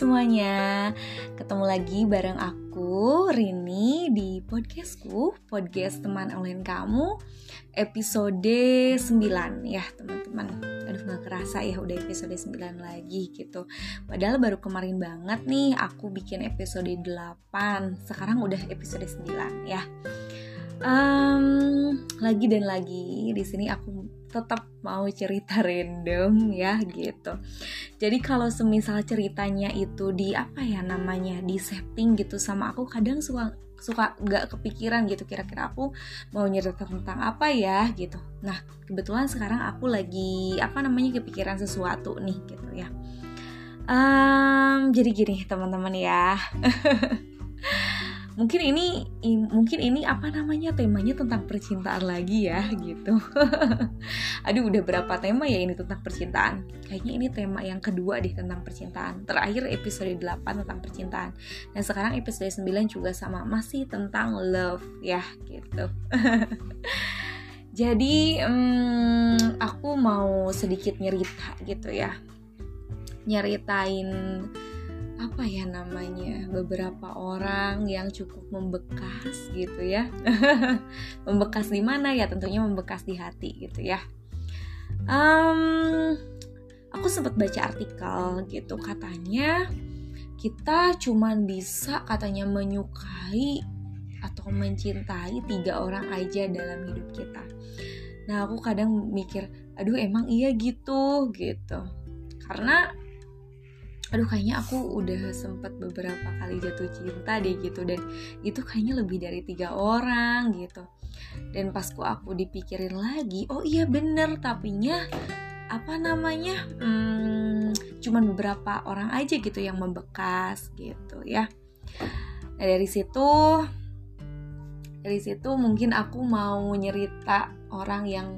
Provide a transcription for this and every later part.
semuanya, ketemu lagi bareng aku Rini di podcastku Podcast teman online kamu Episode 9 ya teman-teman Aduh gak kerasa ya udah episode 9 lagi gitu. Padahal baru kemarin banget nih aku bikin episode 8 Sekarang udah episode 9 ya. Um, Lagi dan lagi di sini aku tetap mau cerita random ya gitu. Jadi kalau semisal ceritanya itu di apa ya namanya di setting gitu sama aku kadang suka suka nggak kepikiran gitu kira-kira aku mau nyerita tentang apa ya gitu. Nah kebetulan sekarang aku lagi apa namanya kepikiran sesuatu nih gitu ya. Um, jadi gini teman-teman ya. mungkin ini mungkin ini apa namanya temanya tentang percintaan lagi ya gitu. Aduh udah berapa tema ya ini tentang percintaan? Kayaknya ini tema yang kedua deh tentang percintaan. Terakhir episode 8 tentang percintaan. Dan sekarang episode 9 juga sama masih tentang love ya gitu. Jadi um, aku mau sedikit nyerita gitu ya. Nyeritain apa ya namanya beberapa orang yang cukup membekas gitu ya. Membekas di mana ya? Tentunya membekas di hati gitu ya. Um, aku sempat baca artikel gitu katanya kita cuman bisa katanya menyukai atau mencintai tiga orang aja dalam hidup kita. Nah aku kadang mikir aduh emang iya gitu gitu. Karena aduh kayaknya aku udah sempat beberapa kali jatuh cinta deh gitu. Dan itu kayaknya lebih dari tiga orang gitu. Dan pas ku aku dipikirin lagi oh iya bener tapinya apa namanya hmm, cuman beberapa orang aja gitu yang membekas gitu ya. Nah dari situ dari situ mungkin aku mau nyerita orang yang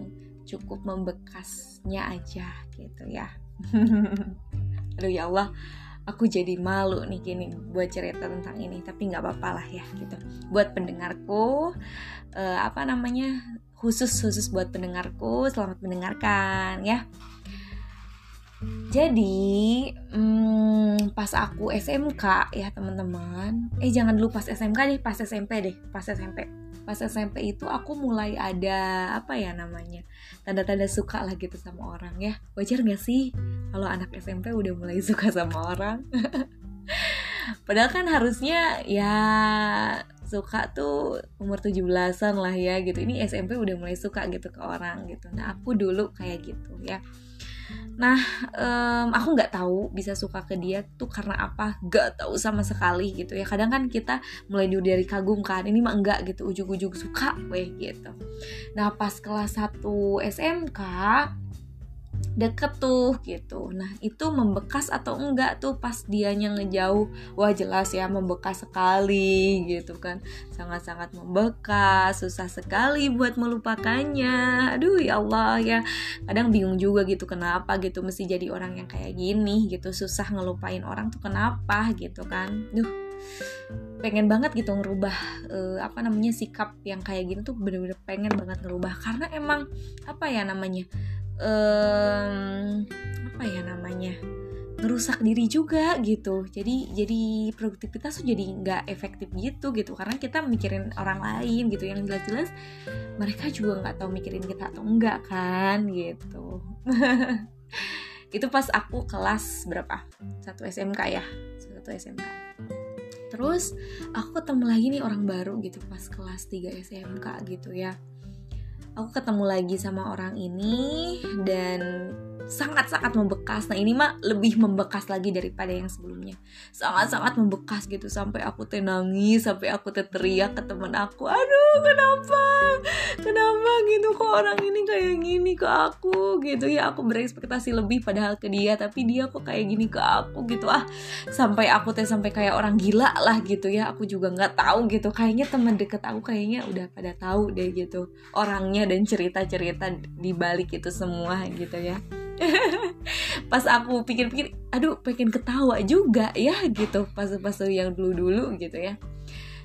cukup membekasnya aja gitu ya aduh ya Allah aku jadi malu nih gini buat cerita tentang ini tapi nggak apa-apa lah ya gitu. Buat pendengarku uh, apa namanya khusus khusus buat pendengarku selamat mendengarkan ya. Jadi hmm, pas aku SMK ya teman-teman. Eh jangan dulu pas SMK deh pas SMP deh pas SMP pas SMP itu aku mulai ada apa ya namanya tanda-tanda suka lah gitu sama orang ya. Wajar gak sih kalau anak SMP udah mulai suka sama orang? Padahal kan harusnya ya suka tuh umur 17-an lah ya gitu. Ini SMP udah mulai suka gitu ke orang gitu. Nah aku dulu kayak gitu ya Nah, um, aku nggak tahu bisa suka ke dia tuh karena apa, gak tahu sama sekali gitu ya. Kadang kan kita mulai dulu dari kagum kan, ini mah enggak gitu, ujung-ujung suka, weh gitu. Nah, pas kelas 1 SMK, deket tuh gitu. Nah itu membekas atau enggak tuh pas dianya ngejauh? Wah jelas ya membekas sekali gitu kan. Sangat-sangat membekas susah sekali buat melupakannya. Aduh ya Allah ya. Kadang bingung juga gitu kenapa gitu mesti jadi orang yang kayak gini gitu. Susah ngelupain orang tuh kenapa gitu kan. Duh pengen banget gitu ngerubah uh, apa namanya sikap yang kayak gini tuh bener-bener pengen banget ngerubah. Karena emang apa ya namanya um, apa ya namanya? Ngerusak diri juga gitu. Jadi jadi produktivitas tuh jadi nggak efektif gitu gitu. Karena kita mikirin orang lain gitu. Yang jelas-jelas mereka juga nggak tahu mikirin kita atau enggak kan gitu. Itu pas aku kelas berapa? Satu SMK ya? Satu SMK terus aku ketemu lagi nih orang baru gitu pas kelas 3 SMK gitu ya aku ketemu lagi sama orang ini dan sangat-sangat membekas. Nah ini mah lebih membekas lagi daripada yang sebelumnya. Sangat-sangat membekas gitu sampai aku tenangis, sampai aku teriak ke teman aku, aduh kenapa, kenapa gitu kok orang ini kayak gini ke aku gitu ya. Aku berekspektasi lebih padahal ke dia, tapi dia kok kayak gini ke aku gitu ah. Sampai aku teh sampai kayak orang gila lah gitu ya. Aku juga nggak tahu gitu. Kayaknya teman deket aku kayaknya udah pada tahu deh gitu orangnya dan cerita-cerita di balik itu semua gitu ya. pas aku pikir-pikir aduh pengen ketawa juga ya gitu pas pas yang dulu-dulu gitu ya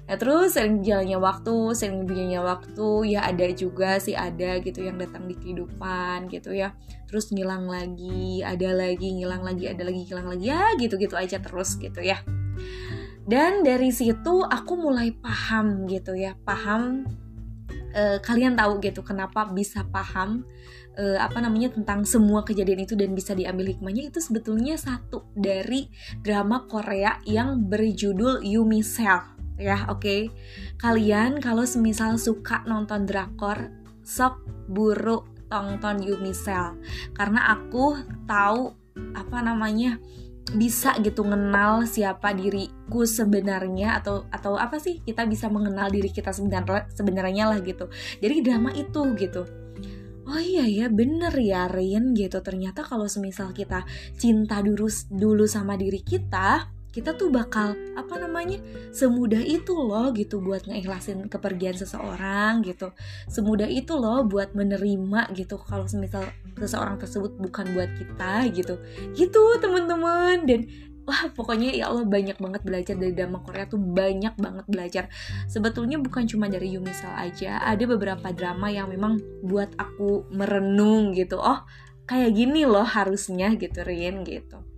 Nah terus sering jalannya waktu, sering berjalannya waktu, ya ada juga sih ada gitu yang datang di kehidupan gitu ya. Terus ngilang lagi, ada lagi, ngilang lagi, ada lagi, ngilang lagi, ya gitu-gitu aja terus gitu ya. Dan dari situ aku mulai paham gitu ya, paham uh, kalian tahu gitu kenapa bisa paham uh, apa namanya tentang semua kejadian itu dan bisa diambil hikmahnya itu sebetulnya satu dari drama Korea yang berjudul Yumi Cell ya oke okay? kalian kalau semisal suka nonton drakor sok buru tonton Yumi Cell karena aku tahu apa namanya bisa gitu mengenal siapa diriku sebenarnya atau atau apa sih kita bisa mengenal diri kita sebenarnya sebenarnya lah gitu. Jadi drama itu gitu. Oh iya ya bener ya Rin gitu. Ternyata kalau semisal kita cinta dulu dulu sama diri kita kita tuh bakal apa namanya semudah itu loh gitu buat ngeikhlasin kepergian seseorang gitu. Semudah itu loh buat menerima gitu kalau semisal seseorang tersebut bukan buat kita gitu. Gitu teman-teman. Dan wah pokoknya ya Allah banyak banget belajar dari drama Korea tuh banyak banget belajar. Sebetulnya bukan cuma dari Yumisal aja ada beberapa drama yang memang buat aku merenung gitu. Oh kayak gini loh harusnya gitu Rin gitu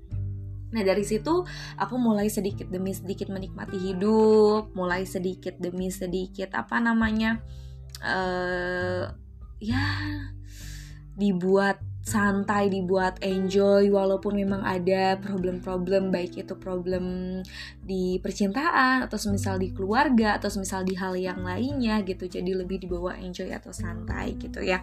Nah dari situ aku mulai sedikit demi sedikit menikmati hidup, mulai sedikit demi sedikit apa namanya, uh, ya dibuat santai, dibuat enjoy walaupun memang ada problem-problem baik itu problem di percintaan atau semisal di keluarga atau semisal di hal yang lainnya gitu. Jadi lebih dibawa enjoy atau santai gitu ya.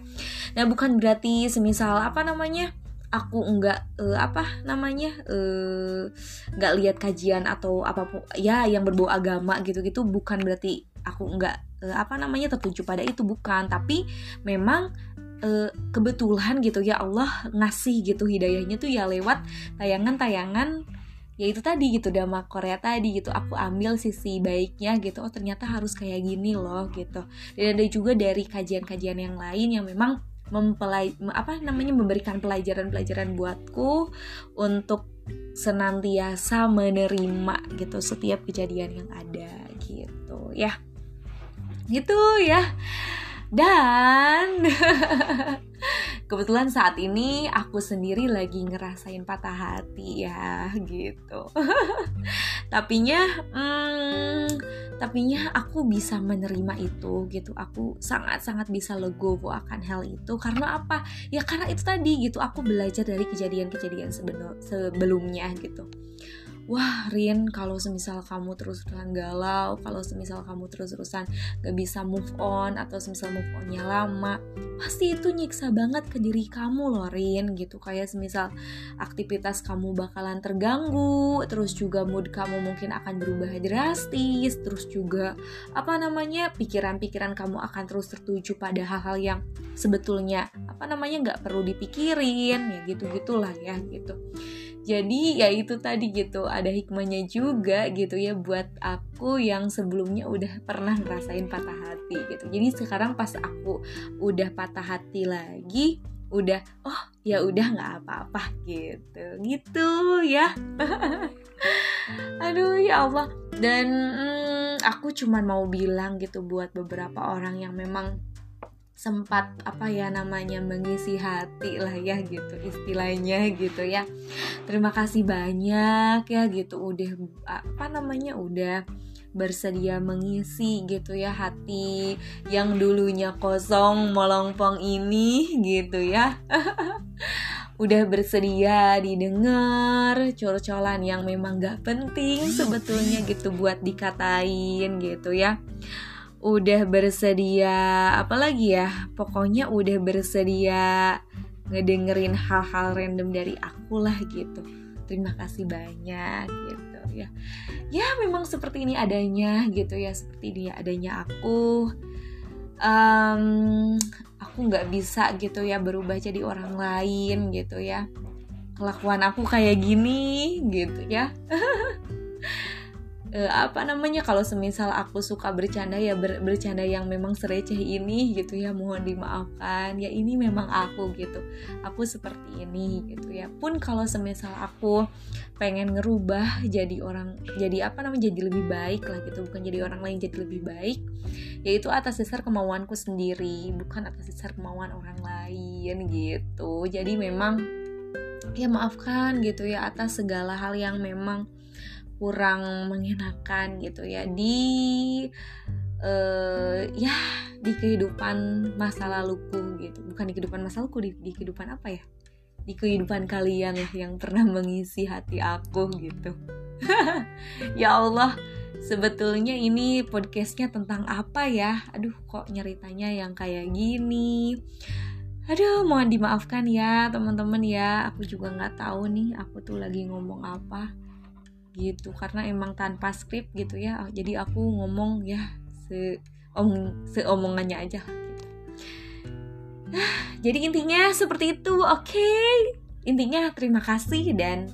Nah, bukan berarti semisal apa namanya? Aku enggak uh, apa namanya uh, nggak lihat kajian atau apa pun ya yang berbau agama gitu-gitu bukan berarti aku enggak uh, apa namanya tertuju pada itu bukan. Tapi memang uh, kebetulan gitu ya Allah ngasih gitu hidayahnya tuh ya lewat tayangan-tayangan ya itu tadi gitu drama Korea tadi gitu. Aku ambil sisi baiknya gitu oh ternyata harus kayak gini loh gitu. Dan ada juga dari kajian-kajian yang lain yang memang mempelai apa namanya memberikan pelajaran-pelajaran buatku untuk senantiasa menerima gitu setiap kejadian yang ada gitu ya. Gitu ya dan kebetulan saat ini aku sendiri lagi ngerasain patah hati ya gitu. Tapinya hmm, tapinya aku bisa menerima itu gitu. Aku sangat sangat bisa legowo akan hal itu. Karena apa? Ya karena itu tadi gitu. Aku belajar dari kejadian-kejadian sebelumnya gitu wah Rin kalau semisal kamu terus-terusan galau kalau semisal kamu terus-terusan gak bisa move on atau semisal move onnya lama pasti itu nyiksa banget ke diri kamu loh Rin gitu. Kayak semisal aktivitas kamu bakalan terganggu terus juga mood kamu mungkin akan berubah drastis terus juga apa namanya pikiran-pikiran kamu akan terus tertuju pada hal-hal yang sebetulnya apa namanya nggak perlu dipikirin ya gitu gitulah ya gitu jadi ya itu tadi gitu ada hikmahnya juga gitu ya buat aku yang sebelumnya udah pernah ngerasain patah hati gitu. Jadi sekarang pas aku udah patah hati lagi udah oh ya udah nggak apa-apa gitu. Gitu ya. Aduh ya Allah. Dan hmm, aku cuman mau bilang gitu buat beberapa orang yang memang sempat apa ya namanya mengisi hati lah ya gitu istilahnya gitu ya. Terima kasih banyak ya gitu. Udah apa namanya udah bersedia mengisi gitu ya hati yang dulunya kosong molongpong ini gitu ya. Udah bersedia didengar col-colan yang memang gak penting sebetulnya gitu buat dikatain gitu ya udah bersedia apalagi ya pokoknya udah bersedia ngedengerin hal-hal random dari aku lah gitu. Terima kasih banyak gitu ya. Ya memang seperti ini adanya gitu ya seperti ini adanya aku. Um, aku nggak bisa gitu ya berubah jadi orang lain gitu ya. Kelakuan aku kayak gini gitu ya uh, apa namanya kalau semisal aku suka bercanda ya ber, bercanda yang memang sereceh ini gitu ya mohon dimaafkan. Ya ini memang aku gitu. Aku seperti ini gitu ya. Pun kalau semisal aku pengen ngerubah jadi orang jadi apa namanya jadi lebih baik lah gitu bukan jadi orang lain jadi lebih baik yaitu atas dasar kemauanku sendiri bukan atas dasar kemauan orang lain gitu. Jadi memang ya maafkan gitu ya atas segala hal yang memang kurang mengenakan gitu ya. Di uh, ya di kehidupan masa laluku gitu. Bukan di kehidupan masa laluku di, di kehidupan apa ya? Di kehidupan kalian lah yang pernah mengisi hati aku gitu. Ya Allah sebetulnya ini podcastnya tentang apa ya? Aduh kok nyeritanya yang kayak gini? Aduh mohon dimaafkan ya teman-teman ya. Aku juga nggak tahu nih aku tuh lagi ngomong apa gitu karena emang tanpa skrip gitu ya jadi aku ngomong ya se om seomongannya aja gitu. jadi intinya seperti itu oke okay? intinya terima kasih dan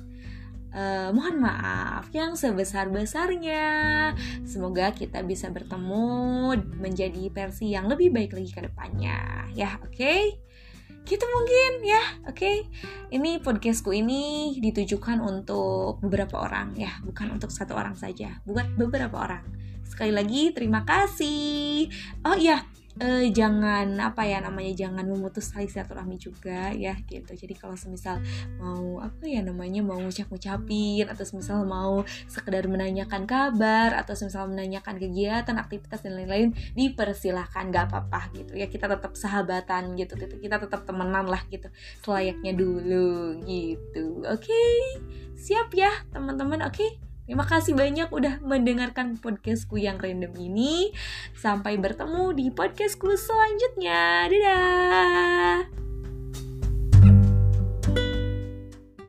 uh, mohon maaf yang sebesar besarnya semoga kita bisa bertemu menjadi versi yang lebih baik lagi ke depannya ya oke okay? Gitu mungkin ya. Oke. Okay? ini podcastku ini ditujukan untuk beberapa orang ya. Bukan untuk satu orang saja buat beberapa orang. Sekali lagi terima kasih. Oh iya uh, jangan apa ya namanya jangan memutus tali silaturahmi juga ya gitu. Jadi kalau semisal mau apa ya namanya mau ngucap-ngucapin atau semisal mau sekedar menanyakan kabar atau semisal menanyakan kegiatan aktivitas dan lain-lain dipersilahkan gak apa-apa gitu. Ya kita tetap sahabatan gitu. Kita tetap temenan lah gitu. Selayaknya dulu gitu. Oke? Okay? siap ya teman-teman oke? okay? Terima kasih banyak udah mendengarkan podcastku yang random ini. Sampai bertemu di podcastku selanjutnya. Dadah!